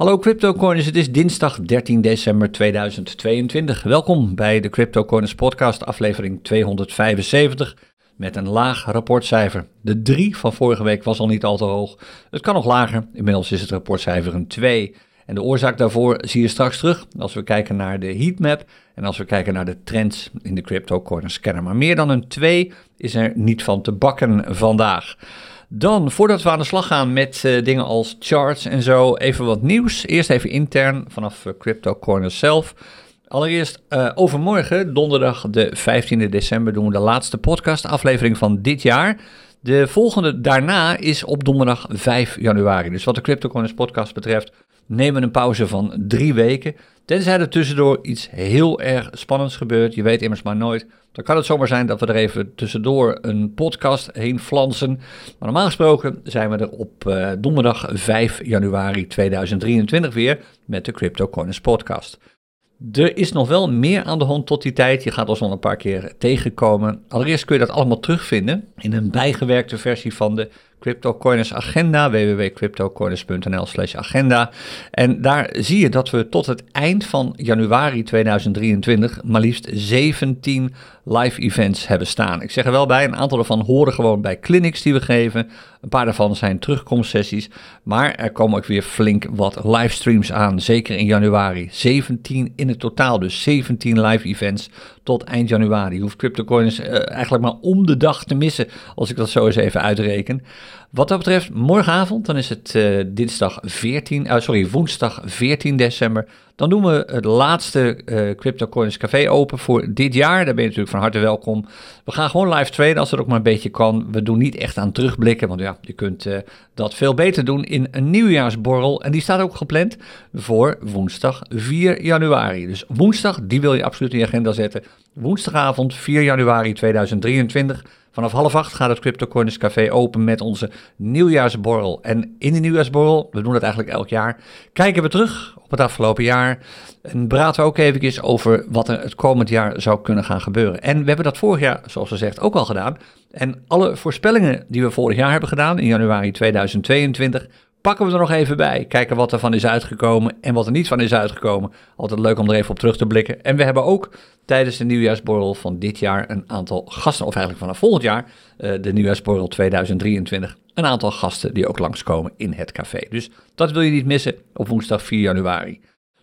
Hallo CryptoCoiners, het is dinsdag 13 december 2022. Welkom bij de CryptoCoiners podcast aflevering 275 met een laag rapportcijfer. De 3 van vorige week was al niet al te hoog. Het kan nog lager, inmiddels is het rapportcijfer een 2. En de oorzaak daarvoor zie je straks terug als we kijken naar de heatmap en als we kijken naar de trends in de CryptoCoiners scanner. Maar meer dan een 2 is er niet van te bakken vandaag. Dan, voordat we aan de slag gaan met uh, dingen als charts en zo, even wat nieuws. Eerst even intern vanaf uh, Crypto Corner zelf. Allereerst, uh, overmorgen, donderdag de 15e december, doen we de laatste podcastaflevering van dit jaar. De volgende daarna is op donderdag 5 januari. Dus wat de CryptoCoiners podcast betreft, nemen een pauze van drie weken. Tenzij er tussendoor iets heel erg spannends gebeurt. Je weet immers maar nooit. Dan kan het zomaar zijn dat we er even tussendoor een podcast heen flansen. Maar normaal gesproken zijn we er op uh, donderdag 5 januari 2023 weer met de CryptoCoiners podcast. Er is nog wel meer aan de hand tot die tijd. Je gaat ons nog een paar keer tegenkomen. Allereerst kun je dat allemaal terugvinden in een bijgewerkte versie van de CryptoCoiners agenda, www.cryptocoiners.nl slash agenda. En daar zie je dat we tot het eind van januari 2023 maar liefst 17 live events hebben staan. Ik zeg er wel bij, een aantal daarvan horen gewoon bij clinics die we geven. Een paar daarvan zijn terugkomstsessies, maar er komen ook weer flink wat livestreams aan, zeker in januari. 17 in het totaal, dus 17 live events tot eind januari. Je hoeft CryptoCoins uh, eigenlijk maar om de dag te missen, als ik dat zo eens even uitreken. Wat dat betreft, morgenavond, dan is het uh, dinsdag 14, uh, sorry, woensdag 14 december. Dan doen we het laatste uh, CryptoCoins Café open voor dit jaar. Daar ben je natuurlijk van harte welkom. We gaan gewoon live traden als het ook maar een beetje kan. We doen niet echt aan terugblikken, want ja, je kunt dat veel beter doen in een nieuwjaarsborrel. En die staat ook gepland voor woensdag 4 januari. Dus woensdag, die wil je absoluut in je agenda zetten. Woensdagavond 4 januari 2023. Vanaf half acht gaat het CryptoCoiners Café open met onze nieuwjaarsborrel. En in de nieuwjaarsborrel, we doen het eigenlijk elk jaar, kijken we terug op het afgelopen jaar. En praten we ook even over wat er het komend jaar zou kunnen gaan gebeuren. En we hebben dat vorig jaar, zoals gezegd, ook al gedaan. En alle voorspellingen die we vorig jaar hebben gedaan, in januari 2022, pakken we er nog even bij. Kijken wat er van is uitgekomen en wat er niet van is uitgekomen. Altijd leuk om er even op terug te blikken. En we hebben ook tijdens de nieuwjaarsborrel van dit jaar een aantal gasten, of eigenlijk vanaf volgend jaar, uh, de nieuwjaarsborrel 2023, een aantal gasten die ook langskomen in het café. Dus dat wil je niet missen op woensdag 4 januari.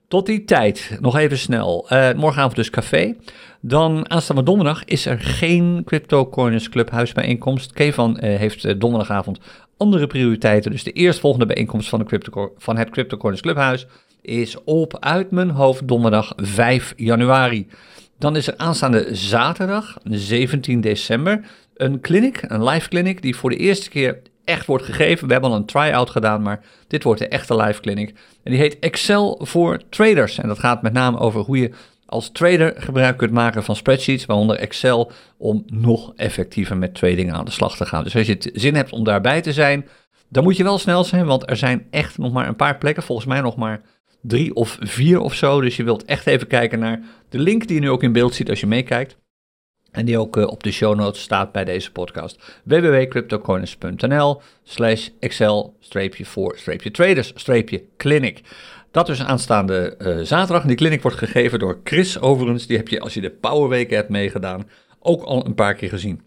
Tot die tijd, nog even snel. Uh, morgenavond dus café. Dan aanstaande donderdag is er geen Crypto Coiners Clubhuisbijeenkomst. Kevan uh, heeft donderdagavond andere prioriteiten. Dus de eerstvolgende bijeenkomst van, de Crypto, van het Crypto Coiners Clubhuis is op uit mijn hoofd donderdag 5 januari. Dan is er aanstaande zaterdag, 17 december, een clinic, een live clinic, die voor de eerste keer echt wordt gegeven. We hebben al een try-out gedaan, maar dit wordt de echte live clinic. En die heet Excel voor Traders. En dat gaat met name over hoe je als trader gebruik kunt maken van spreadsheets, waaronder Excel, om nog effectiever met trading aan de slag te gaan. Dus als je zin hebt om daarbij te zijn, dan moet je wel snel zijn, want er zijn echt nog maar een paar plekken, volgens mij nog maar drie of vier of zo. Dus je wilt echt even kijken naar de link die je nu ook in beeld ziet als je meekijkt. En die ook uh, op de show notes staat bij deze podcast. www.cryptocoiners.nl slash excel-voor-traders-clinic. Dat is aanstaande uh, zaterdag. En die clinic wordt gegeven door Chris overigens. Die heb je als je de Powerweek hebt meegedaan ook al een paar keer gezien.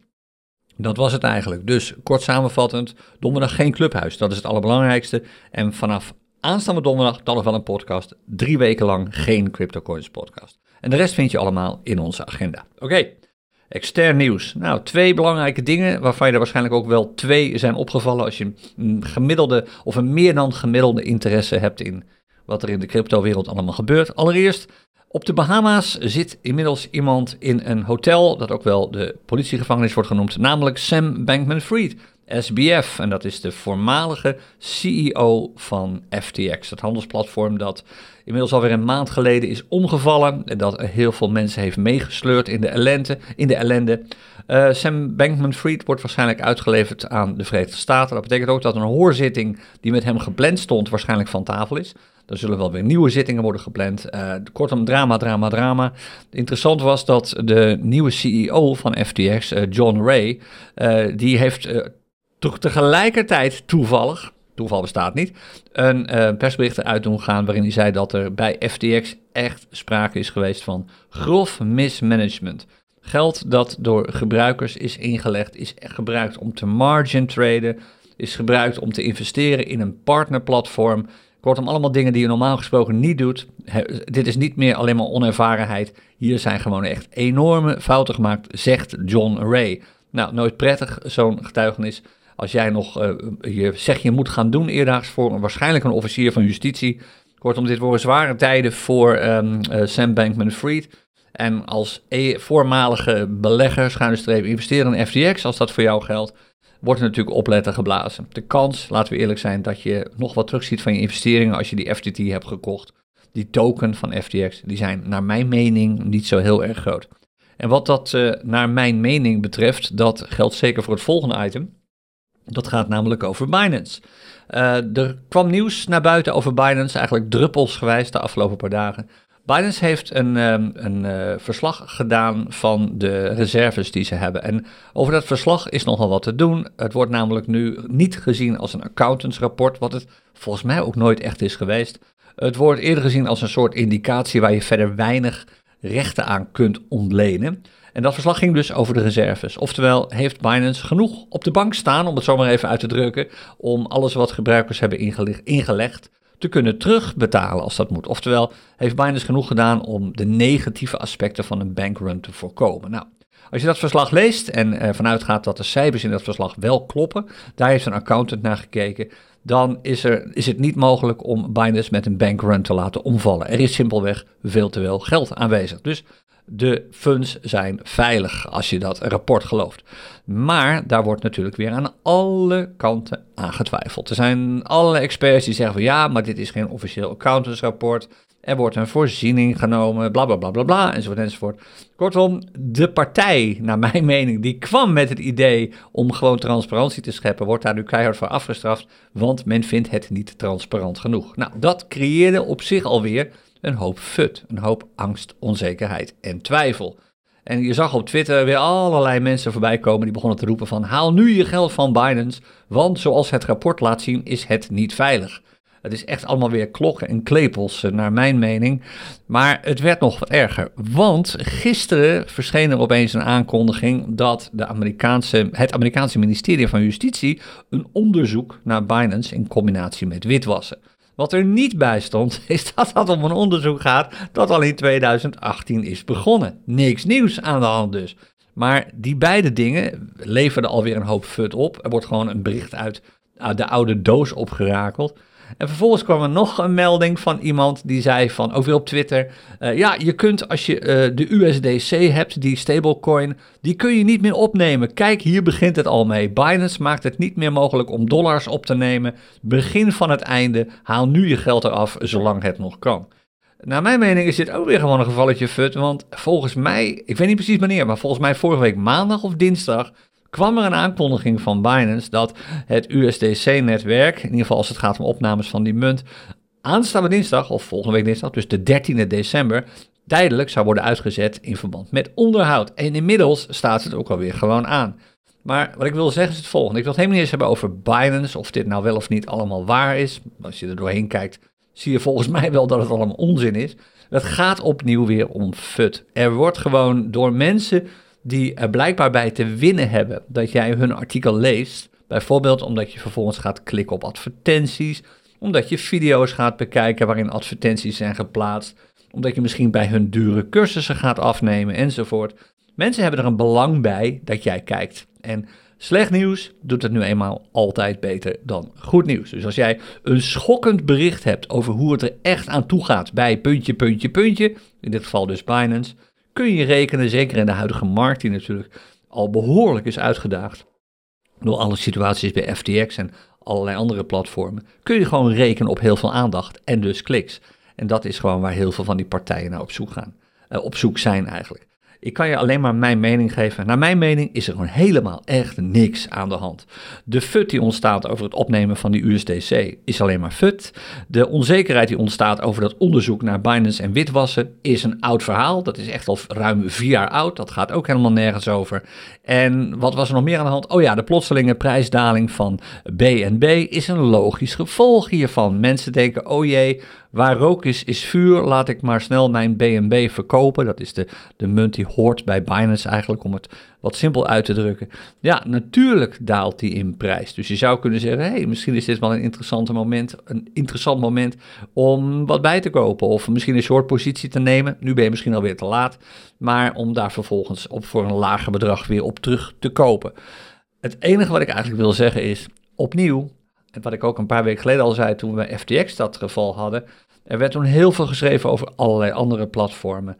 Dat was het eigenlijk. Dus kort samenvattend, donderdag geen clubhuis. Dat is het allerbelangrijkste. En vanaf aanstaande donderdag dan nog wel een podcast. Drie weken lang geen CryptoCoins podcast. En de rest vind je allemaal in onze agenda. Oké. Extern nieuws. Nou, twee belangrijke dingen waarvan je er waarschijnlijk ook wel twee zijn opgevallen als je een gemiddelde of een meer dan gemiddelde interesse hebt in wat er in de cryptowereld allemaal gebeurt. Allereerst, op de Bahama's zit inmiddels iemand in een hotel dat ook wel de politiegevangenis wordt genoemd, namelijk Sam Bankman-Fried. SBF, en dat is de voormalige CEO van FTX, het handelsplatform dat inmiddels alweer een maand geleden is omgevallen en dat heel veel mensen heeft meegesleurd in de ellende. In de ellende. Uh, Sam Bankman-Fried wordt waarschijnlijk uitgeleverd aan de Verenigde Staten. Dat betekent ook dat een hoorzitting die met hem gepland stond waarschijnlijk van tafel is. Er zullen wel weer nieuwe zittingen worden gepland. Uh, kortom, drama, drama, drama. Interessant was dat de nieuwe CEO van FTX, uh, John Ray, die heeft toch tegelijkertijd toevallig toeval bestaat niet, een uh, persbericht eruit doen gaan waarin hij zei dat er bij FTX echt sprake is geweest van grof mismanagement. Geld dat door gebruikers is ingelegd, is gebruikt om te margin traden, is gebruikt om te investeren in een partnerplatform. Kortom, allemaal dingen die je normaal gesproken niet doet. dit is niet meer alleen maar onervarenheid. Hier zijn gewoon echt enorme fouten gemaakt, zegt John Ray. Nou, nooit prettig zo'n getuigenis. Als jij nog uh, je zeg je moet gaan doen eerdaags voor waarschijnlijk een officier van justitie. Kortom, dit worden zware tijden voor um, Sam Bankman-Fried. En als e voormalige belegger, schuine streep, investeren in FTX, als dat voor jou geldt, wordt er natuurlijk opletten geblazen. De kans, laten we eerlijk zijn, dat je nog wat terugziet van je investeringen als je die FTT hebt gekocht, die token van FTX, die zijn naar mijn mening niet zo heel erg groot. En wat dat uh, naar mijn mening betreft, dat geldt zeker voor het volgende item. Dat gaat namelijk over Binance. Uh, er kwam nieuws naar buiten over Binance, eigenlijk druppelsgewijs de afgelopen paar dagen. Binance heeft een, um, een uh, verslag gedaan van de reserves die ze hebben. En over dat verslag is nogal wat te doen. Het wordt namelijk nu niet gezien als een accountantsrapport, wat het volgens mij ook nooit echt is geweest. Het wordt eerder gezien als een soort indicatie waar je verder weinig rechten aan kunt ontlenen. En dat verslag ging dus over de reserves. Oftewel, heeft Binance genoeg op de bank staan, om het zo maar even uit te drukken, om alles wat gebruikers hebben ingelegd te kunnen terugbetalen als dat moet. Oftewel, heeft Binance genoeg gedaan om de negatieve aspecten van een bankrun te voorkomen. Nou, als je dat verslag leest en ervan uitgaat dat de cijfers in dat verslag wel kloppen, daar heeft een accountant naar gekeken, dan is, er, is het niet mogelijk om Binance met een bankrun te laten omvallen. Er is simpelweg veel te veel geld aanwezig. Dus de funds zijn veilig als je dat rapport gelooft. Maar daar wordt natuurlijk weer aan alle kanten aan getwijfeld. Er zijn alle experts die zeggen van ja, maar dit is geen officieel accountantsrapport. Er wordt een voorziening genomen, bla bla bla bla bla, enzovoort enzovoort. Kortom, de partij, naar mijn mening, die kwam met het idee om gewoon transparantie te scheppen, wordt daar nu keihard voor afgestraft, want men vindt het niet transparant genoeg. Nou, dat creëerde op zich alweer een hoop fut, een hoop angst, onzekerheid en twijfel. En je zag op Twitter weer allerlei mensen voorbij komen die begonnen te roepen van haal nu je geld van Binance, want zoals het rapport laat zien is het niet veilig. Het is echt allemaal weer klokken en klepels, eh, naar mijn mening. Maar het werd nog wat erger. Want gisteren verscheen er opeens een aankondiging dat de Amerikaanse, het Amerikaanse ministerie van Justitie een onderzoek naar Binance in combinatie met witwassen. Wat er niet bij stond, is dat het om een onderzoek gaat dat al in 2018 is begonnen. Niks nieuws aan de hand dus. Maar die beide dingen leverden alweer een hoop fut op. Er wordt gewoon een bericht uit de oude doos opgerakeld. En vervolgens kwam er nog een melding van iemand die zei van, ook op Twitter, uh, ja, je kunt als je uh, de USDC hebt, die stablecoin, die kun je niet meer opnemen. Kijk, hier begint het al mee. Binance maakt het niet meer mogelijk om dollars op te nemen. Begin van het einde, haal nu je geld eraf, zolang het nog kan. Naar mijn mening is dit ook weer gewoon een gevalletje fut, want volgens mij, ik weet niet precies wanneer, maar volgens mij vorige week maandag of dinsdag kwam er een aankondiging van Binance dat het USDC-netwerk, in ieder geval als het gaat om opnames van die munt, aanstaande dinsdag, of volgende week dinsdag, dus de 13e december, tijdelijk zou worden uitgezet in verband met onderhoud. En inmiddels staat het ook alweer gewoon aan. Maar wat ik wil zeggen is het volgende. Ik wil het helemaal niet eens hebben over Binance, of dit nou wel of niet allemaal waar is. Als je er doorheen kijkt, zie je volgens mij wel dat het allemaal onzin is. Het gaat opnieuw weer om FUT. Er wordt gewoon door mensen die er blijkbaar bij te winnen hebben dat jij hun artikel leest. Bijvoorbeeld omdat je vervolgens gaat klikken op advertenties, omdat je video's gaat bekijken waarin advertenties zijn geplaatst, omdat je misschien bij hun dure cursussen gaat afnemen enzovoort. Mensen hebben er een belang bij dat jij kijkt. En slecht nieuws doet het nu eenmaal altijd beter dan goed nieuws. Dus als jij een schokkend bericht hebt over hoe het er echt aan toe gaat bij puntje, puntje, puntje, in dit geval dus Binance, kun je rekenen, zeker in de huidige markt, die natuurlijk al behoorlijk is uitgedaagd door alle situaties bij FTX en allerlei andere platformen, kun je gewoon rekenen op heel veel aandacht en dus kliks. En dat is gewoon waar heel veel van die partijen naar op zoek gaan. Uh, op zoek zijn eigenlijk. Ik kan je alleen maar mijn mening geven. Naar mijn mening is er gewoon helemaal echt niks aan de hand. De FUT die ontstaat over het opnemen van die USDC is alleen maar FUT. De onzekerheid die ontstaat over dat onderzoek naar Binance en witwassen is een oud verhaal. Dat is echt al ruim vier jaar oud. Dat gaat ook helemaal nergens over. En wat was er nog meer aan de hand? Oh ja, de plotselinge prijsdaling van BNB is een logisch gevolg hiervan. Mensen denken, oh jee, Waar rook is, is vuur. Laat ik maar snel mijn BNB verkopen. Dat is de, de munt die hoort bij Binance eigenlijk, om het wat simpel uit te drukken. Ja, natuurlijk daalt die in prijs. Dus je zou kunnen zeggen, hey, misschien is dit wel een, interessante moment, een interessant moment om wat bij te kopen. Of misschien een short positie te nemen. Nu ben je misschien alweer te laat. Maar om daar vervolgens op voor een lager bedrag weer op terug te kopen. Het enige wat ik eigenlijk wil zeggen is, opnieuw, wat ik ook een paar weken geleden al zei toen we FTX dat geval hadden, er werd toen heel veel geschreven over allerlei andere platformen.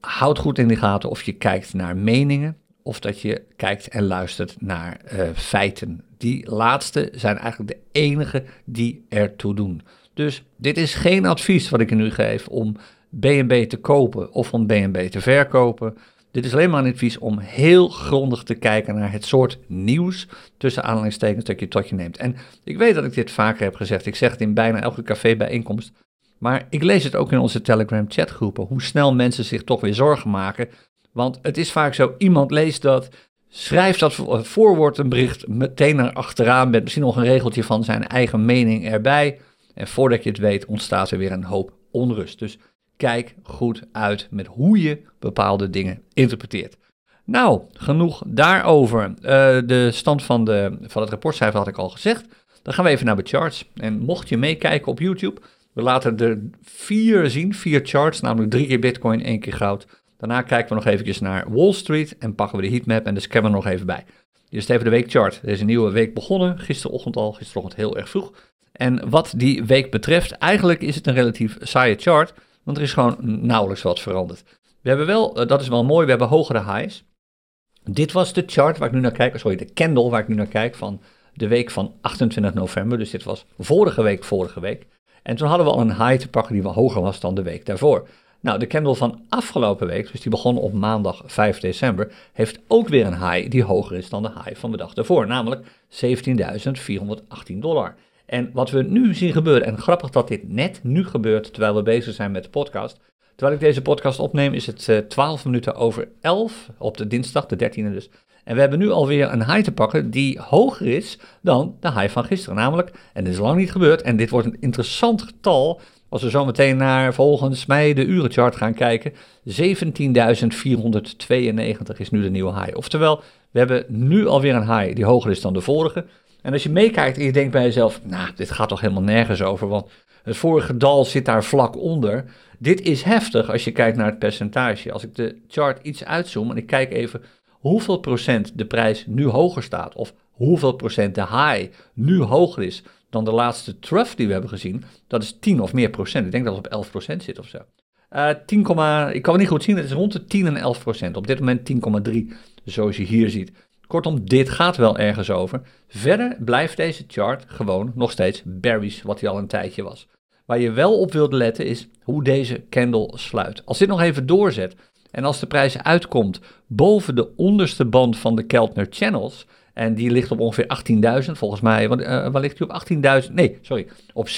Houd goed in de gaten of je kijkt naar meningen of dat je kijkt en luistert naar uh, feiten. Die laatste zijn eigenlijk de enige die ertoe doen. Dus dit is geen advies wat ik je nu geef om BNB te kopen of om BNB te verkopen. Dit is alleen maar een advies om heel grondig te kijken naar het soort nieuws, tussen aanhalingstekens, dat je tot je neemt. En ik weet dat ik dit vaker heb gezegd. Ik zeg het in bijna elke cafébijeenkomst. Maar ik lees het ook in onze Telegram chatgroepen, hoe snel mensen zich toch weer zorgen maken. Want het is vaak zo, iemand leest dat, schrijft dat voorwoord een bericht meteen naar achteraan met misschien nog een regeltje van zijn eigen mening erbij. En voordat je het weet ontstaat er weer een hoop onrust. Dus kijk goed uit met hoe je bepaalde dingen interpreteert. Nou, genoeg daarover. Uh, de stand van, de, van het rapportcijfer had ik al gezegd. Dan gaan we even naar de charts. En mocht je meekijken op YouTube, we laten er vier zien, vier charts, namelijk drie keer Bitcoin, één keer goud. Daarna kijken we nog eventjes naar Wall Street en pakken we de heatmap en de scammer nog even bij. Eerst even de weekchart. Er is een nieuwe week begonnen, gisterochtend al, gisterochtend heel erg vroeg. En wat die week betreft, eigenlijk is het een relatief saaie chart, want er is gewoon nauwelijks wat veranderd. We hebben wel, eh, dat is wel mooi, we hebben hogere highs. Dit was de chart waar ik nu naar kijk, sorry, de candle waar ik nu naar kijk van de week van 28 november. Dus dit was vorige week, vorige week. En toen hadden we al een high te pakken die wel hoger was dan de week daarvoor. Nou, de candle van afgelopen week, dus die begon op maandag 5 december, heeft ook weer een high die hoger is dan de high van de dag daarvoor, namelijk 17.418 dollar. En wat we nu zien gebeuren, en grappig dat dit net nu gebeurt terwijl we bezig zijn met de podcast. Terwijl ik deze podcast opneem is het uh, eh, 12 minuten over 11 op de dinsdag, de 13e dus. En we hebben nu alweer een high te pakken die hoger is dan de high van gisteren. Namelijk, en dit is lang niet gebeurd, en dit wordt een interessant getal als we zo meteen naar volgens mij de urenchart gaan kijken. 17.492 is nu de nieuwe high. Oftewel, we hebben nu alweer een high die hoger is dan de vorige. En als je meekijkt en je denkt bij jezelf, nou, dit gaat toch helemaal nergens over, want het vorige dal zit daar vlak onder. Dit is heftig als je kijkt naar het percentage. Als ik de chart iets uitzoom en ik kijk even hoeveel procent de prijs nu hoger staat, of hoeveel procent de high nu hoger is dan de laatste trough die we hebben gezien, dat is 10 of meer procent. Ik denk dat het op 11 procent zit of zo. Uh, 10, ik kan het niet goed zien, het is rond de 10 en 11 procent. Op dit moment 10,3, zoals je hier ziet. Kortom, dit gaat wel ergens over. Verder blijft deze chart gewoon nog steeds berries, wat hij al een tijdje was. Waar je wel op wilt letten is hoe deze candle sluit. Als dit nog even doorzet en als de prijs uitkomt boven de onderste band van de Keltner Channels, en die ligt op ongeveer 18.000 volgens mij, uh, waar ligt die op 18.000? Nee, sorry, op 17.841.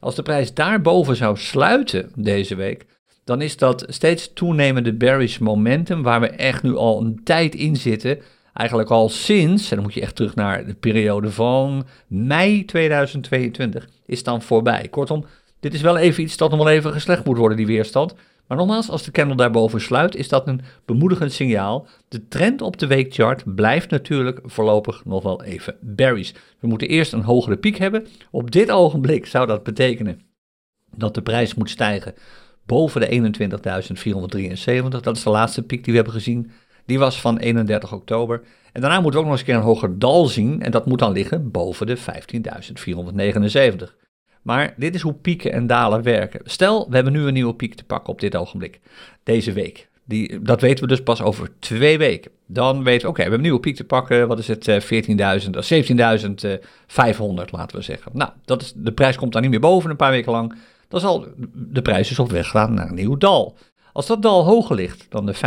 Als de prijs daarboven zou sluiten deze week, dan is dat steeds toenemende bearish momentum waar we echt nu al een tijd in zitten. Eigenlijk al sinds, en dan moet je echt terug naar de periode van mei 2022, is dan voorbij. Kortom, dit is wel even iets dat nog wel even geslecht moet worden, die weerstand. Maar nogmaals, als de candle daarboven sluit, is dat een bemoedigend signaal. De trend op de weekchart blijft natuurlijk voorlopig nog wel even bearish. We moeten eerst een hogere piek hebben. Op dit ogenblik zou dat betekenen dat de prijs moet stijgen boven de 21.473. Dat is de laatste piek die we hebben gezien. Die was van 31 oktober. En daarna moeten we ook nog eens een keer een hoger dal zien. En dat moet dan liggen boven de 15.479. Maar dit is hoe pieken en dalen werken. Stel, we hebben nu een nieuwe piek te pakken op dit ogenblik. Deze week. Die, dat weten we dus pas over twee weken. Dan weten we, oké, we hebben een nieuwe piek te pakken. Wat is het? 14.000 of 17.500, laten we zeggen. Nou, dat is, de prijs komt dan niet meer boven een paar weken lang dan zal de prijs dus op weg gaan naar een nieuw dal. Als dat dal hoger ligt dan de 15.479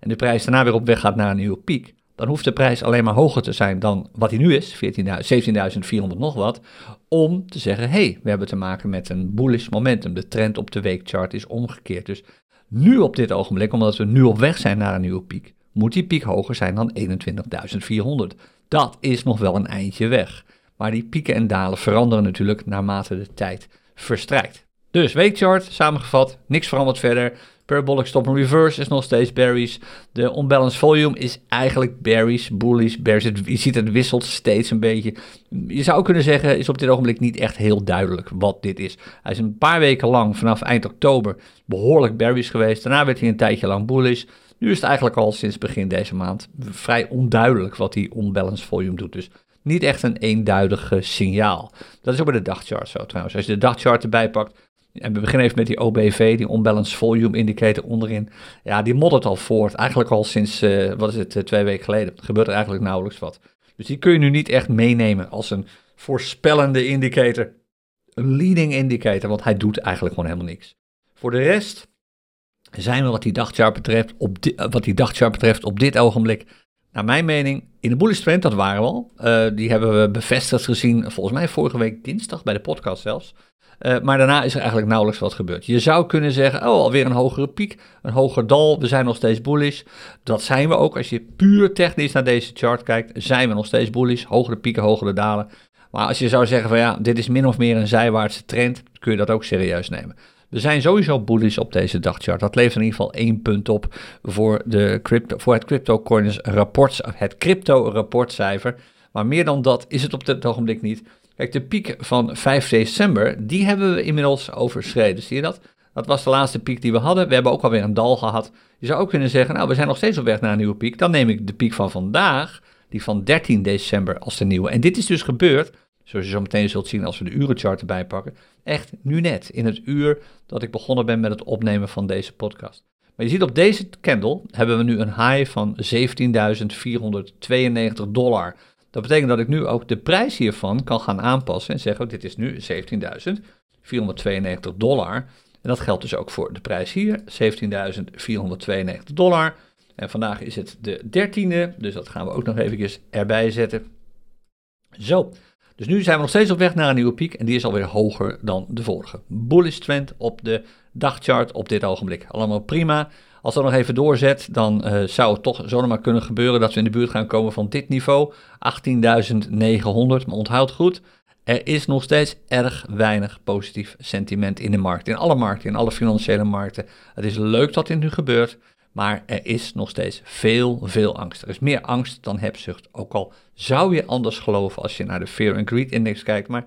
en de prijs daarna weer op weg gaat naar een nieuwe piek, dan hoeft de prijs alleen maar hoger te zijn dan wat hij nu is, 17.400 nog wat, om te zeggen, hé, hey, we hebben te maken met een bullish momentum. De trend op de weekchart is omgekeerd. Dus nu op dit ogenblik, omdat we nu op weg zijn naar een nieuwe piek, moet die piek hoger zijn dan 21.400. Dat is nog wel een eindje weg. Maar die pieken en dalen veranderen natuurlijk naarmate de tijd verstrijkt. Dus weekchart, samengevat, niks verandert verder. Parabolic stop and reverse is nog steeds berries. De unbalanced volume is eigenlijk berries, bullish, bears. Je ziet het wisselt steeds een beetje. Je zou kunnen zeggen, is op dit ogenblik niet echt heel duidelijk wat dit is. Hij is een paar weken lang, vanaf eind oktober, behoorlijk berries geweest. Daarna werd hij een tijdje lang bullish. Nu is het eigenlijk al sinds begin deze maand vrij onduidelijk wat die unbalanced volume doet. Dus niet echt een eenduidig signaal. Dat is ook bij de dagchart zo trouwens. Als je de dagchart erbij pakt, en we beginnen even met die OBV, die Unbalanced Volume Indicator onderin. Ja, die moddert al voort. Eigenlijk al sinds, uh, wat is het, uh, twee weken geleden. Gebeurt er eigenlijk nauwelijks wat. Dus die kun je nu niet echt meenemen als een voorspellende indicator. Een leading indicator, want hij doet eigenlijk gewoon helemaal niks. Voor de rest zijn we wat die dagchart betreft op, wat die dagchart betreft op dit ogenblik naar mijn mening, in de bullish trend, dat waren we al. Uh, die hebben we bevestigd gezien, volgens mij vorige week dinsdag bij de podcast zelfs. Uh, maar daarna is er eigenlijk nauwelijks wat gebeurd. Je zou kunnen zeggen, oh, alweer een hogere piek, een hoger dal, we zijn nog steeds bullish. Dat zijn we ook. Als je puur technisch naar deze chart kijkt, zijn we nog steeds bullish. Hogere pieken, hogere dalen. Maar als je zou zeggen van ja, dit is min of meer een zijwaartse trend, kun je dat ook serieus nemen. We zijn sowieso bullish op deze dagchart. Dat levert in ieder geval één punt op voor, de crypto, voor het rapport, het crypto rapportcijfer. Maar meer dan dat is het op dit ogenblik niet. Kijk, de piek van 5 december, die hebben we inmiddels overschreden. Zie je dat? Dat was de laatste piek die we hadden. We hebben ook alweer een dal gehad. Je zou ook kunnen zeggen, nou, we zijn nog steeds op weg naar een nieuwe piek. Dan neem ik de piek van vandaag, die van 13 december, als de nieuwe. En dit is dus gebeurd, zoals je zo meteen zult zien als we de urenchart erbij pakken. Echt nu net, in het uur dat ik begonnen ben met het opnemen van deze podcast. Maar je ziet op deze candle hebben we nu een high van 17.492 dollar. Dat betekent dat ik nu ook de prijs hiervan kan gaan aanpassen en zeggen, dit is nu 17.492 dollar. En dat geldt dus ook voor de prijs hier, 17.492 dollar. En vandaag is het de 13e, dus dat gaan we ook nog eventjes erbij zetten. Zo, dus nu zijn we nog steeds op weg naar een nieuwe piek en die is alweer hoger dan de vorige. Bullish trend op de dagchart op dit ogenblik. Allemaal prima. Als dat nog even doorzet, dan uh, zou het toch zomaar kunnen gebeuren dat we in de buurt gaan komen van dit niveau, 18.900. Maar onthoud goed, er is nog steeds erg weinig positief sentiment in de markt. In alle markten, in alle financiële markten. Het is leuk dat dit nu gebeurt, maar er is nog steeds veel, veel angst. Er is meer angst dan hebzucht. Ook al zou je anders geloven als je naar de Fear and Greed Index kijkt, maar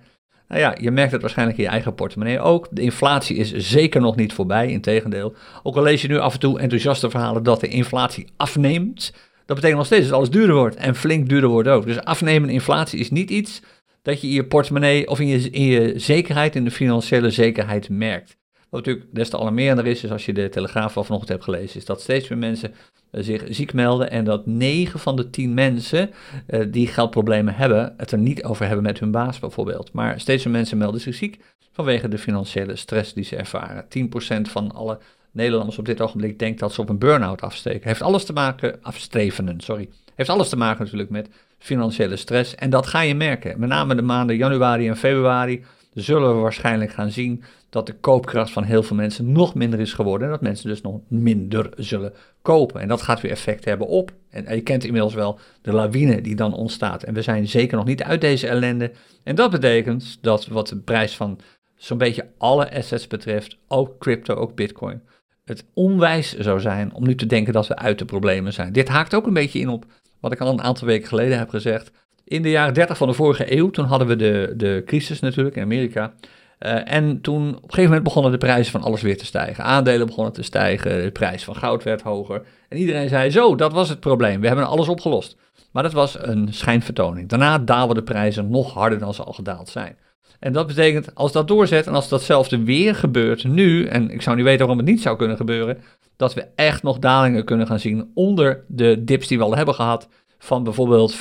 nou ja, je merkt het waarschijnlijk in je eigen portemonnee ook. De inflatie is zeker nog niet voorbij, integendeel. Ook al lees je nu af en toe enthousiaste verhalen dat de inflatie afneemt, dat betekent nog steeds dat alles duurder wordt en flink duurder wordt ook. Dus afnemende inflatie is niet iets dat je in je portemonnee of in je, in je zekerheid, in de financiële zekerheid merkt. Wat natuurlijk des te alarmerender is, is als je de Telegraaf van vanochtend hebt gelezen, is dat steeds meer mensen eh, zich ziek melden en dat 9 van de 10 mensen uh, die geldproblemen hebben, het er niet over hebben met hun baas bijvoorbeeld. Maar steeds meer mensen melden zich ziek vanwege de financiële stress die ze ervaren. 10% van alle Nederlanders op dit ogenblik denkt dat ze op een burn-out afsteken. Heeft alles te maken, afstrevenen, sorry. Heeft alles te maken natuurlijk met financiële stress. En dat ga je merken. Met name de maanden januari en februari zullen we waarschijnlijk gaan zien dat de koopkracht van heel veel mensen nog minder is geworden en dat mensen dus nog minder zullen kopen. En dat gaat weer effect hebben op, en je kent inmiddels wel de lawine die dan ontstaat. En we zijn zeker nog niet uit deze ellende. En dat betekent dat wat de prijs van zo'n beetje alle assets betreft, ook crypto, ook bitcoin, het onwijs zou zijn om nu te denken dat we uit de problemen zijn. Dit haakt ook een beetje in op wat ik al een aantal weken geleden heb gezegd. In de jaren 30 van de vorige eeuw, toen hadden we de, de crisis natuurlijk in Amerika. Uh, en toen op een gegeven moment begonnen de prijzen van alles weer te stijgen. Aandelen begonnen te stijgen, de prijs van goud werd hoger. En iedereen zei: Zo, dat was het probleem, we hebben alles opgelost. Maar dat was een schijnvertoning. Daarna dalen de prijzen nog harder dan ze al gedaald zijn. En dat betekent, als dat doorzet en als datzelfde weer gebeurt nu, en ik zou niet weten waarom het niet zou kunnen gebeuren, dat we echt nog dalingen kunnen gaan zien onder de dips die we al hebben gehad van bijvoorbeeld 15.340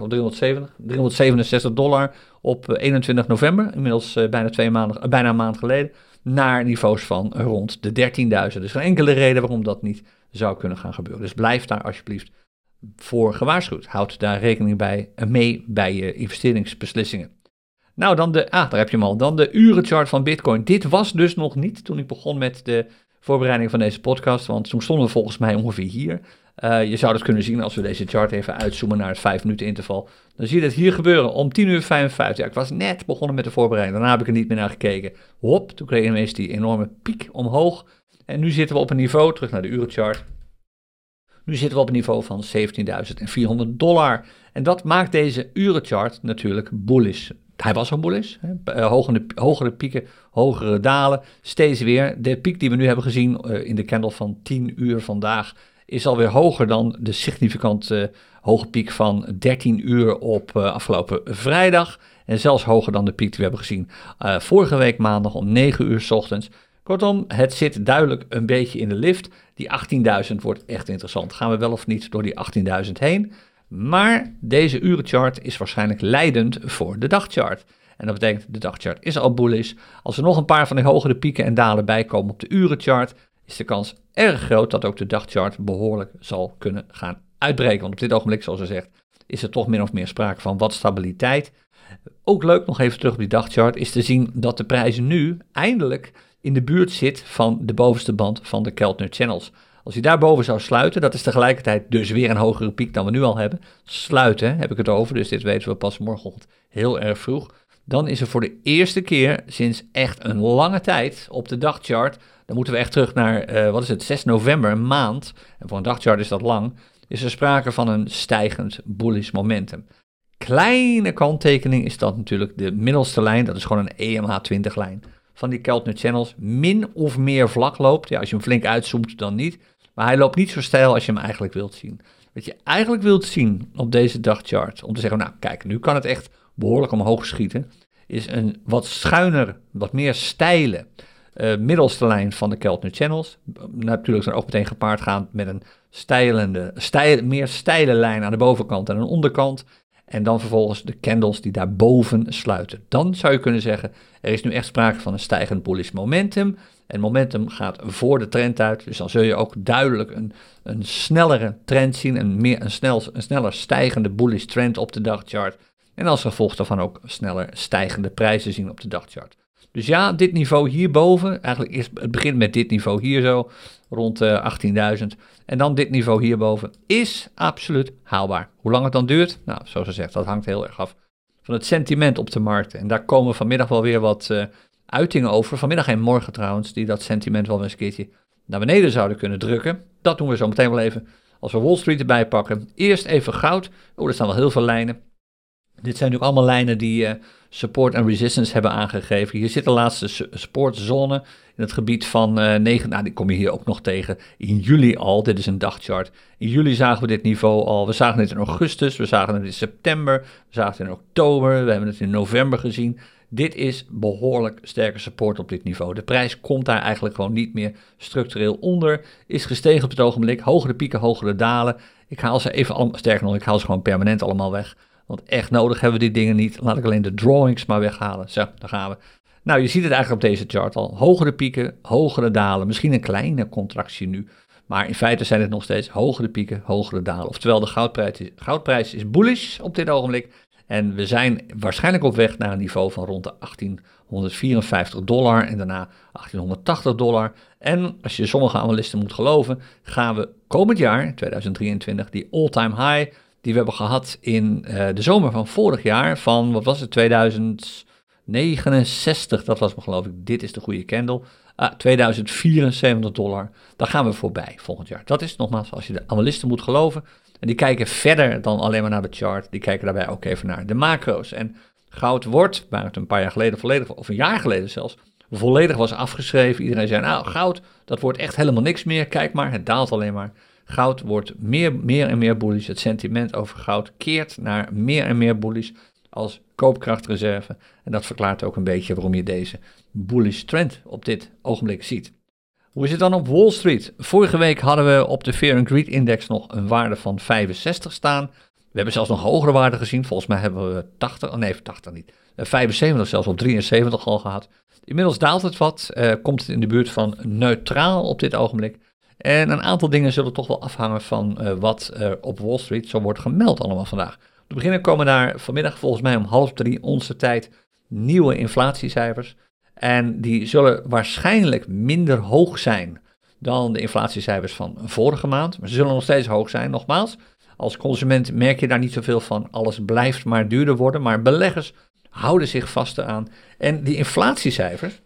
of 370, 367 dollar op 21 november, inmiddels bijna, twee maanden, bijna een maand geleden, naar niveaus van rond de 13.000. Dus geen enkele reden waarom dat niet zou kunnen gaan gebeuren. Dus blijf daar alsjeblieft voor gewaarschuwd. Houd daar rekening bij, mee bij je investeringsbeslissingen. Nou, dan de, ah, daar heb je hem al. Dan de urenchart van Bitcoin. Dit was dus nog niet toen ik begon met de voorbereiding van deze podcast, want toen stonden we volgens mij ongeveer hier. Uh, je zou dat kunnen zien als we deze chart even uitzoomen naar het 5 minuten interval. Dan zie je het hier gebeuren om 10 uur 55. Ja, ik was net begonnen met de voorbereiding, daarna heb ik er niet meer naar gekeken. Hop, toen kreeg ineens die enorme piek omhoog. En nu zitten we op een niveau, terug naar de urenchart. Nu zitten we op een niveau van 17.400 dollar. En dat maakt deze urenchart natuurlijk bullish. Hij was al bullish. Hè? Eh, hogere, hogere, pieken, hogere dalen. Steeds weer. De piek die we nu hebben gezien uh, in de candle van 10 uur vandaag is alweer hoger dan de significant uh, hoge piek van 13 uur op afgelopen vrijdag. En zelfs hoger dan de piek die we hebben gezien vorige week maandag om 9 uur s ochtends. Kortom, het zit duidelijk een beetje in de lift. Die 18.000 wordt echt interessant. Gaan we wel of niet door die 18.000 heen? Maar deze urenchart is waarschijnlijk leidend voor de dagchart. En dat betekent, de dagchart is al bullish. Als er nog een paar van die hogere pieken en dalen bij komen op de urenchart, is de kans erg groot dat ook de dagchart behoorlijk zal kunnen gaan uitbreken. Want op dit ogenblik, zoals ze zegt, is er toch min of meer sprake van wat stabiliteit. Ook leuk nog even terug op die dagchart is te zien dat de prijs nu eindelijk in de buurt zit van de bovenste band van de Keltner Channels. Als hij daarboven zou sluiten, dat is tegelijkertijd dus weer een hogere piek dan we nu al hebben. Sluiten heb ik het over, dus dit weten we pas morgenochtend heel erg vroeg. Dan is er voor de eerste keer sinds echt een lange tijd op de dagchart, dan moeten we echt terug naar, uh, wat is het, 6 november, een maand, en voor een dagchart is dat lang, is er sprake van een stijgend bullish momentum. Kleine kanttekening is dat natuurlijk de middelste lijn, dat is gewoon een EMH20 lijn van die Keltner Channels min of meer vlak loopt. Ja, als je hem flink uitzoomt, dan niet. Maar hij loopt niet zo stijl als je hem eigenlijk wilt zien. Wat je eigenlijk wilt zien op deze dagchart, om te zeggen, nou kijk, nu kan het echt behoorlijk omhoog schieten, is een wat schuiner, wat meer steile uh, middelste lijn van de Keltner Channels. Natuurlijk zijn ook meteen gepaard gaan met een steilende, steil, meer steile lijn aan de bovenkant en een onderkant. En dan vervolgens de candles die daarboven sluiten. Dan zou je kunnen zeggen, er is nu echt sprake van een stijgend bullish momentum. En momentum gaat voor de trend uit. Dus dan zul je ook duidelijk een, een snellere trend zien. Een, meer, een, snel, een sneller stijgende bullish trend op de dagchart. En als gevolg daarvan ook sneller stijgende prijzen zien op de dagchart. Dus ja, dit niveau hierboven, eigenlijk is het begint met dit niveau hier zo, rond uh, 18.000. En dan dit niveau hierboven is absoluut haalbaar. Hoe lang het dan duurt? Nou, zoals ze zegt, dat hangt heel erg af van het sentiment op de markt. En daar komen vanmiddag wel weer wat uh, uitingen over. Vanmiddag en morgen trouwens, die dat sentiment wel eens een keertje naar beneden zouden kunnen drukken. Dat doen we zo meteen wel even als we Wall Street erbij pakken. Eerst even goud. Oh, er staan wel heel veel lijnen. Dit zijn natuurlijk allemaal lijnen die uh, support en resistance hebben aangegeven. Hier zit de laatste supportzone in het gebied van uh, eh, 9. Nou, die kom je hier ook nog tegen in juli al. Dit is een dagchart. In juli zagen we dit niveau al. We zagen het in augustus, we zagen het in september, we zagen het in oktober, we hebben het in november gezien. Dit is behoorlijk sterke support op dit niveau. De prijs komt daar eigenlijk gewoon niet meer structureel onder. Is gestegen op het ogenblik. Hogere pieken, hogere dalen. Ik haal ze even, allemaal, sterker nog, ik haal ze gewoon permanent allemaal weg. Want echt nodig hebben we die dingen niet. Laat ik alleen de drawings maar weghalen. Zo, daar gaan we. Nou, je ziet het eigenlijk op deze chart al. Hogere pieken, hogere dalen. Misschien een kleine contractie nu. Maar in feite zijn het nog steeds hogere pieken, hogere dalen. Oftewel, de goudprijs is, goudprijs is bullish op dit ogenblik. En we zijn waarschijnlijk op weg naar een niveau van rond de 1854 dollar en daarna 1880 dollar. En als je sommige analisten moet geloven, gaan we komend jaar, 2023, die all-time high die we hebben gehad in uh, de zomer van vorig jaar, van wat was het, 2069, dat was me geloof ik, dit is de goede candle, ah, 2074 dollar, daar gaan we voorbij volgend jaar. Dat is nogmaals, als je de analisten moet geloven, en die kijken verder dan alleen maar naar de chart, die kijken daarbij ook even naar de macro's. En goud wordt, waar het een paar jaar geleden volledig, of een jaar geleden zelfs, volledig was afgeschreven. Iedereen zei, nou goud, dat wordt echt helemaal niks meer, kijk maar, het daalt alleen maar. Goud wordt meer, meer en meer bullish. Het sentiment over goud keert naar meer en meer bullish als koopkrachtreserve. En dat verklaart ook een beetje waarom je deze bullish trend op dit ogenblik ziet. Hoe is het dan op Wall Street? Vorige week hadden we op de Fear and Greed Index nog een waarde van 65 staan. We hebben zelfs nog hogere waarden gezien. Volgens mij hebben we 80, nee 80 niet, 75 zelfs op 73 al gehad. Inmiddels daalt het wat, uh, komt het in de buurt van neutraal op dit ogenblik. En een aantal dingen zullen toch wel afhangen van uh, wat er op Wall Street zo wordt gemeld allemaal vandaag. Te beginnen komen daar vanmiddag volgens mij om half drie onze tijd nieuwe inflatiecijfers. En die zullen waarschijnlijk minder hoog zijn dan de inflatiecijfers van vorige maand. Maar ze zullen nog steeds hoog zijn, nogmaals. Als consument merk je daar niet zoveel van. Alles blijft maar duurder worden. Maar beleggers houden zich vast aan. En die inflatiecijfers,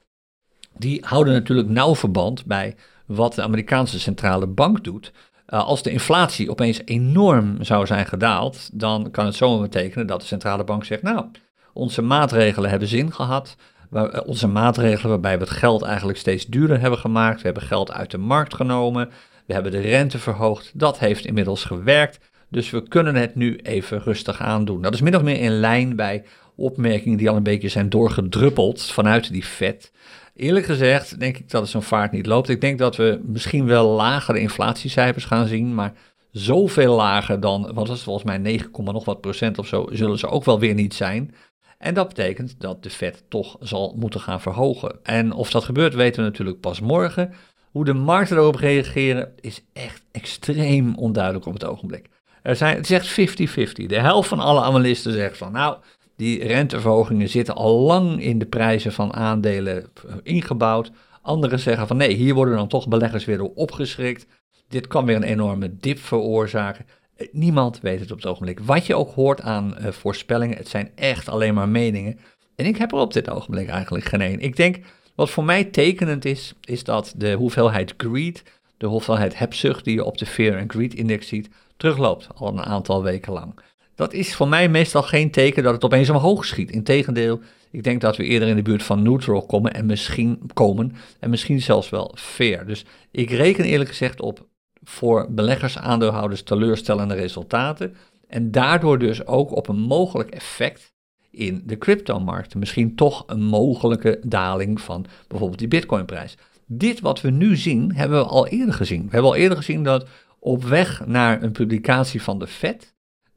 die houden natuurlijk nauw verband bij wat de Amerikaanse centrale bank doet. Uh, als de inflatie opeens enorm zou zijn gedaald, dan kan het zomaar betekenen dat de centrale bank zegt: Nou, onze maatregelen hebben zin gehad. Eh, onze maatregelen waarbij we het geld eigenlijk steeds duurder hebben gemaakt. We hebben geld uit de markt genomen. We hebben de rente verhoogd. Dat heeft inmiddels gewerkt. Dus we kunnen het nu even rustig aandoen. Dat is min of meer in lijn bij opmerkingen die al een beetje zijn doorgedruppeld vanuit die vet. Eerlijk gezegd denk ik dat het zo'n vaart niet loopt. Ik denk dat we misschien wel lagere inflatiecijfers gaan zien, maar zoveel lager dan, wat het volgens mij 9, nog wat procent of zo, zullen ze ook wel weer niet zijn. En dat betekent dat de Fed toch zal moeten gaan verhogen. En of dat gebeurt weten we natuurlijk pas morgen. Hoe de markten erop reageren is echt extreem onduidelijk op het ogenblik. Er zijn, het is echt 50-50. De helft van alle analisten zegt van nou, die renteverhogingen zitten al lang in de prijzen van aandelen ingebouwd. Anderen zeggen van nee, hier worden dan toch beleggers weer door opgeschrikt. Dit kan weer een enorme dip veroorzaken. Eh, niemand weet het op het ogenblik. Wat je ook hoort aan uh, voorspellingen, het zijn echt alleen maar meningen. En ik heb er op dit ogenblik eigenlijk geen. Ik denk, wat voor mij tekenend is, is dat de hoeveelheid greed, de hoeveelheid hebzucht die je op de Fear and Greed Index ziet, terugloopt al een aantal weken lang. Dat is voor mij meestal geen teken dat het opeens omhoog schiet. Integendeel, ik denk dat we eerder in de buurt van neutral komen en misschien komen en misschien zelfs wel fair. Dus ik reken eerlijk gezegd op voor beleggers, aandeelhouders teleurstellende resultaten. En daardoor dus ook op een mogelijk effect in de cryptomarkten. Misschien toch een mogelijke daling van bijvoorbeeld die bitcoinprijs. Dit wat we nu zien, hebben we al eerder gezien. We hebben al eerder gezien dat op weg naar een publicatie van de Fed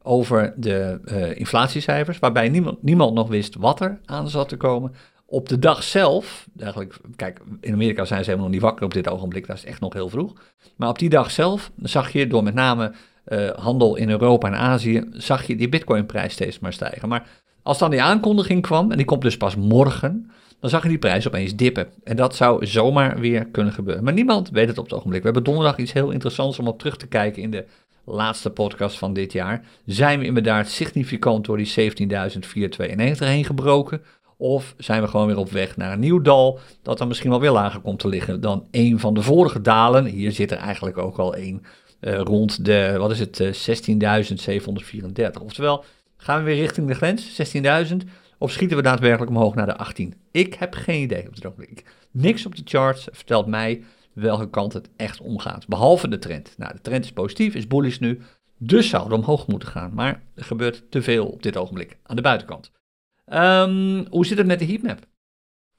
over de uh, inflatiecijfers, waarbij niemand, niemand nog wist wat er aan zat te komen, op de dag zelf, eigenlijk, kijk, in Amerika zijn ze helemaal nog niet wakker op dit ogenblik, dat is echt nog heel vroeg. Maar op die dag zelf zag je door met name uh, handel in Europa en Azië, zag je die bitcoinprijs steeds maar stijgen. Maar als dan die aankondiging kwam, en die komt dus pas morgen, dan zag je die prijs opeens dippen. En dat zou zomaar weer kunnen gebeuren. Maar niemand weet het op het ogenblik. We hebben donderdag iets heel interessants om op terug te kijken in de laatste podcast van dit jaar. Zijn we inderdaad significant door die 17.492 heen gebroken? Of zijn we gewoon weer op weg naar een nieuw dal, dat dan misschien wel weer lager komt te liggen dan een van de vorige dalen. Hier zit er eigenlijk ook al één uh, rond de, wat is het, uh, 16.734. Oftewel, gaan we weer richting de grens, 16.000, of schieten we daadwerkelijk omhoog naar de 18? Ik heb geen idee op dit ogenblik. Niks op de charts vertelt mij welke kant het echt omgaat, behalve de trend. Nou, de trend is positief, is bullish nu, dus zou het omhoog moeten gaan. Maar er gebeurt te veel op dit ogenblik aan de buitenkant. Um, hoe zit het met de heatmap?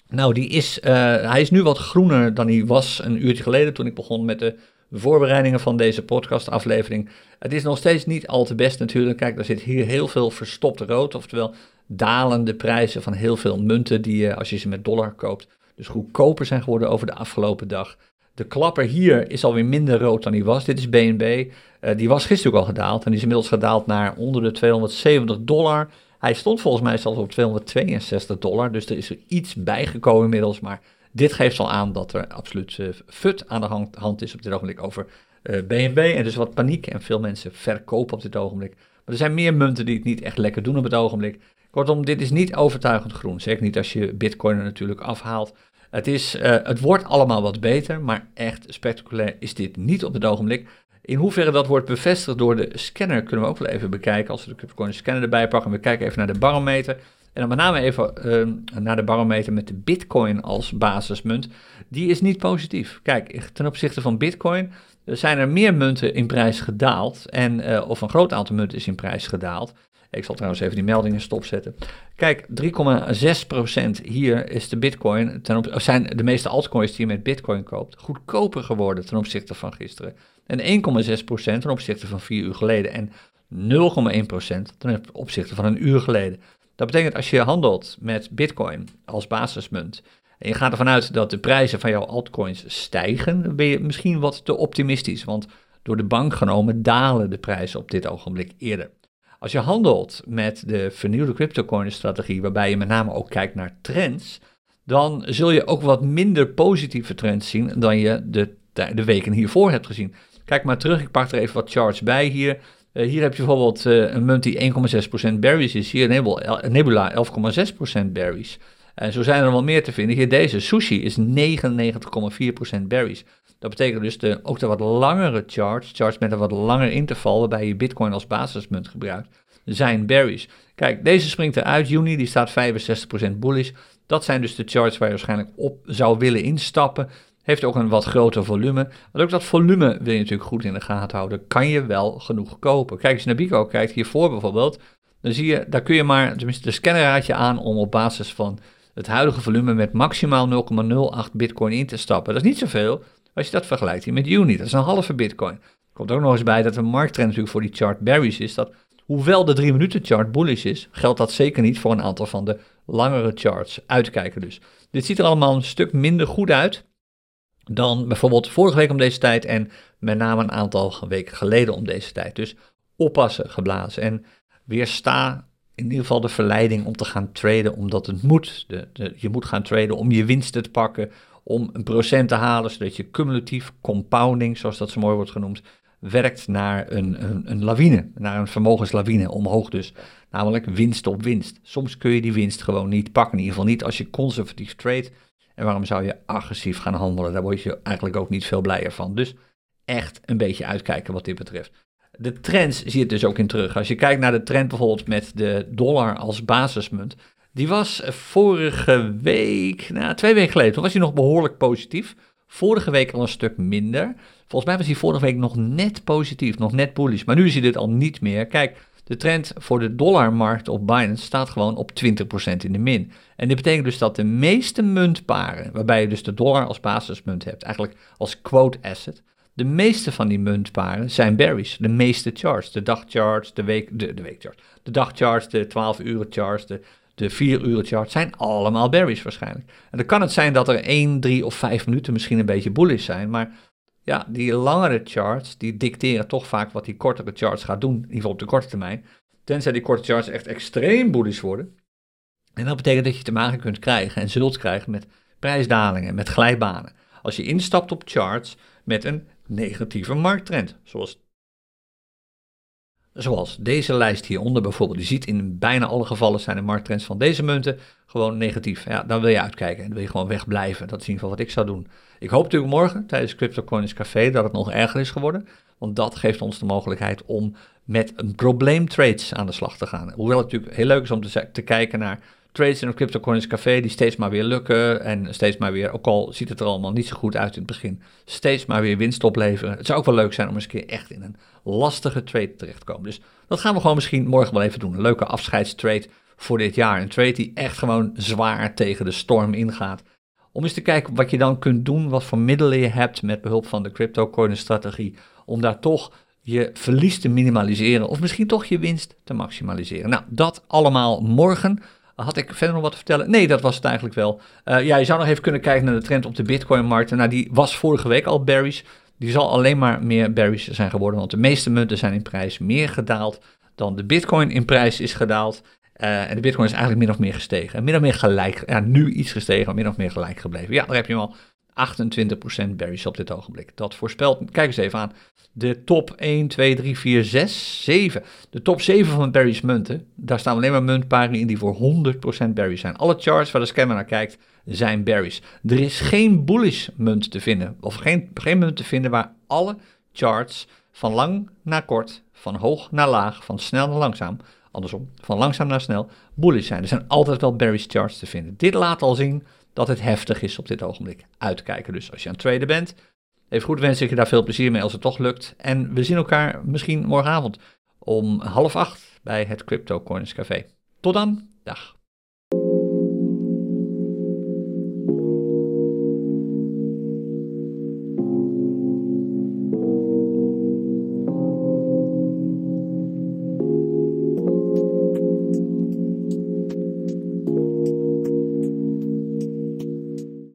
Nou, die is, uh, hij is nu wat groener dan hij was een uurtje geleden toen ik begon met de voorbereidingen van deze podcastaflevering. Het is nog steeds niet al te best natuurlijk. Kijk, er zit hier heel veel verstopt rood, oftewel dalende prijzen van heel veel munten die als je ze met dollar koopt, dus goedkoper zijn geworden over de afgelopen dag. De klapper hier is alweer minder rood dan die was. Dit is BNB. Eh, die was gisteren ook al gedaald en die is inmiddels gedaald naar onder de 270 dollar. Hij stond volgens mij zelfs op 262 dollar, dus er is er iets bijgekomen inmiddels. Maar dit geeft al aan dat er absoluut uh, fut aan de hand, is op dit ogenblik over uh, eh, BNB. En dus wat paniek en veel mensen verkopen op dit ogenblik. Maar er zijn meer munten die het niet echt lekker doen op het ogenblik. Kortom, dit is niet overtuigend groen. Zeker niet als je bitcoin er natuurlijk afhaalt. Het, is, uh, het wordt allemaal wat beter, maar echt spectaculair is dit niet op het ogenblik. In hoeverre dat wordt bevestigd door de scanner kunnen we ook wel even bekijken. Als we de Cryptocoin scanner erbij pakken, we kijken even naar de barometer. En dan met name even uh, naar de barometer met de Bitcoin als basismunt. Die is niet positief. Kijk, ten opzichte van Bitcoin zijn er meer munten in prijs gedaald. En, of een groot aantal munten is in prijs gedaald. Ik zal trouwens even die meldingen stopzetten. Kijk, 3,6% hier is de bitcoin, ten op, zijn de meeste altcoins die je met bitcoin koopt, goedkoper geworden ten opzichte van gisteren. En 1,6% ten opzichte van vier uur geleden. En 0,1% ten opzichte van een uur geleden. Dat betekent als je handelt met bitcoin als basismunt en je gaat ervan uit dat de prijzen van jouw altcoins stijgen, dan ben je misschien wat te optimistisch. Want door de bank genomen dalen de prijzen op dit ogenblik eerder. Als je handelt met de vernieuwde cryptocoin-strategie, waarbij je met name ook kijkt naar trends, dan zul je ook wat minder positieve trends zien dan je de, de weken hiervoor hebt gezien. Kijk maar terug, ik pak er even wat charts bij hier. Uh, hier heb je bijvoorbeeld uh, een munt die 1,6% berries is. Hier een Nebula 11,6% berries. En zo zijn er wel meer te vinden. Hier deze, sushi, is 99,4% berries. Dat betekent dus de, ook de wat langere charts, charts met een wat langer interval, waarbij je bitcoin als basismunt gebruikt, zijn berries. Kijk, deze springt eruit, juni, die staat 65% bullish. Dat zijn dus de charts waar je waarschijnlijk op zou willen instappen. Heeft ook een wat groter volume. Maar ook dat volume wil je natuurlijk goed in de gaten houden. Kan je wel genoeg kopen. Kijk, je naar Bico kijkt, hiervoor bijvoorbeeld, dan zie je, daar kun je maar, tenminste de scanner aan om op basis van het huidige volume met maximaal 0,08 bitcoin in te stappen. Dat is niet zoveel als je dat vergelijkt hier met Uni. Dat is een halve bitcoin. Komt ook nog eens bij dat de markttrend natuurlijk voor die chart berries is. Dat hoewel de 3 minuten chart bullish is, geldt dat zeker niet voor een aantal van de langere charts. Uitkijken dus. Dit ziet er allemaal een stuk minder goed uit dan bijvoorbeeld vorige week om deze tijd en met name een aantal weken geleden om deze tijd. Dus oppassen geblazen en weersta in ieder geval de verleiding om te gaan traden omdat het moet. De, je moet gaan traden om je winsten te pakken, om een procent te halen, zodat je cumulatief compounding, zoals dat zo mooi wordt genoemd, werkt naar een, een, een lawine, naar een vermogenslawine, omhoog dus. Namelijk winst op winst. Soms kun je die winst gewoon niet pakken, in ieder geval niet als je conservatief trade. En waarom zou je agressief gaan handelen? Daar word je eigenlijk ook niet veel blijer van. Dus echt een beetje uitkijken wat dit betreft de trends zie je dus ook in terug. Als je kijkt naar de trend bijvoorbeeld met de dollar als basismunt. Die was vorige week, nou twee weken geleden, toen was hij nog behoorlijk positief. Vorige week al een stuk minder. Volgens mij was hij vorige week nog net positief, nog net bullish. Maar nu zie je dit al niet meer. Kijk, de trend voor de dollarmarkt op Binance staat gewoon op 20% in de min. En dit betekent dus dat de meeste muntparen, waarbij je dus de dollar als basismunt hebt, eigenlijk als quote asset, de meeste van die muntparen zijn berries. De meeste charts. De dagcharts, de, week, de, de weekcharts. De dagcharts, de 12 uur charts, de, de 4 uur charts zijn allemaal berries waarschijnlijk. En dan kan het zijn dat er 1, 3 of 5 minuten misschien een beetje bullish zijn. Maar ja, die langere charts, die dicteren toch vaak wat die kortere charts gaat doen. In ieder geval op de korte termijn. Tenzij die korte charts echt extreem bullish worden. En dat betekent dat je te maken kunt krijgen en zult krijgen met prijsdalingen, met glijbanen. Als je instapt op charts met een negatieve markttrend. Zoals, zoals deze lijst hieronder bijvoorbeeld. Je ziet in bijna alle gevallen zijn de markttrends van deze munten gewoon negatief. Ja, dan wil je uitkijken en wil je gewoon wegblijven. Dat is in ieder geval wat ik zou doen. Ik hoop natuurlijk morgen tijdens CryptoCoins Café dat het nog erger is geworden. Want dat geeft ons de mogelijkheid om met een probleemtrades aan de slag te gaan. Hoewel het natuurlijk heel leuk is om te, te kijken naar trades in een CryptoCoins Café die steeds maar weer lukken en steeds maar weer, ook al ziet het er allemaal niet zo goed uit in het begin, steeds maar weer winst opleveren. Het zou ook wel leuk zijn om eens een keer echt in een lastige trade terecht te komen. Dus dat gaan we gewoon misschien morgen wel even doen. Een leuke afscheidstrade voor dit jaar. Een trade die echt gewoon zwaar tegen de storm ingaat. Om eens te kijken wat je dan kunt doen, wat voor middelen je hebt met behulp van de crypto strategie, om daar toch je verlies te minimaliseren of misschien toch je winst te maximaliseren. Nou, dat allemaal morgen. Had ik verder nog wat te vertellen? Nee, dat was het eigenlijk wel. Uh, ja, je zou nog even kunnen kijken naar de trend op de Bitcoin-markt. Nou, die was vorige week al berries. Die zal alleen maar meer berries zijn geworden, want de meeste munten zijn in prijs meer gedaald dan de Bitcoin in prijs is gedaald. Uh, en de Bitcoin is eigenlijk min of meer gestegen. En min of meer gelijk, ja, nu iets gestegen, maar min of meer gelijk gebleven. Ja, daar heb je hem al. 28% berries op dit ogenblik. Dat voorspelt, kijk eens even aan, de top 1, 2, 3, 4, 6, 7. De top 7 van de berries munten, daar staan alleen maar muntparen in die voor 100% berries zijn. Alle charts waar de scammer naar kijkt, zijn berries. Er is geen bullish munt te vinden, of geen, geen munt te vinden waar alle charts van lang naar kort, van hoog naar laag, van snel naar langzaam, andersom, van langzaam naar snel, bullish zijn. Er zijn altijd wel berries charts te vinden. Dit laat al zien dat het heftig is op dit ogenblik. Uitkijken dus als je aan het traden bent. Even goed wens ik je daar veel plezier mee als het toch lukt. En we zien elkaar misschien morgenavond om half acht bij het Crypto Coins Café. Tot dan, dag.